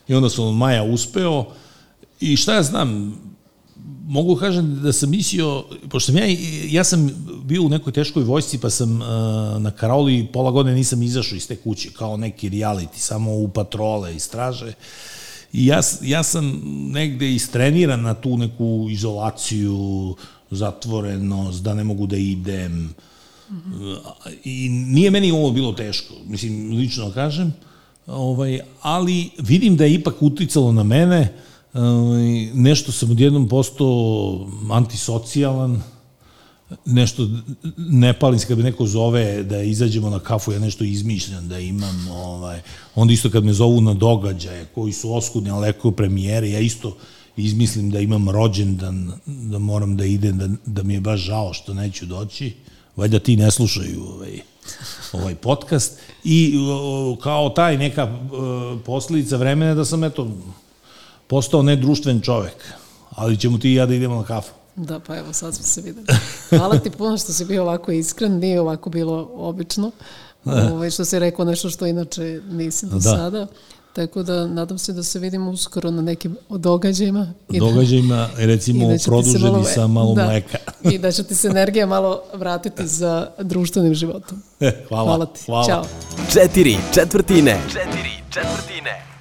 i onda sam od maja uspeo, i šta ja znam, mogu kažem da sam mislio, pošto sam ja, ja sam bio u nekoj teškoj vojsci, pa sam uh, na Karoli pola godine nisam izašao iz te kuće, kao neki reality, samo u patrole i straže. I ja, ja sam negde istreniran na tu neku izolaciju, zatvorenost, da ne mogu da idem. -hmm. I nije meni ovo bilo teško, mislim, lično kažem, ovaj, ali vidim da je ipak uticalo na mene, ovaj, nešto sam odjednom postao antisocijalan, nešto ne palim se kad me neko zove da izađemo na kafu, ja nešto izmišljam da imam, ovaj, onda isto kad me zovu na događaje koji su oskudni, ali eko premijere, ja isto izmislim da imam rođendan, da moram da idem, da, da mi je baš žao što neću doći, valjda ti ne slušaju ovaj, ovaj podcast i kao taj neka posledica vremena da sam eto postao nedruštven čovek, ali ćemo ti i ja da idemo na kafu. Da, pa evo, sad smo se videli. Hvala ti puno što si bio ovako iskren, nije ovako bilo obično. Ovaj, što si rekao nešto što inače nisi do da. sada. Tako da nadam se da se vidimo uskoro na nekim događajima. I da- događajima, recimo, da produženi malo, sa malo da, mleka. I da će ti se energija malo vratiti za društvenim životom. Hvala. Hvala ti. Hvala. Ćao. Četiri četvrtine. Četiri četvrtine.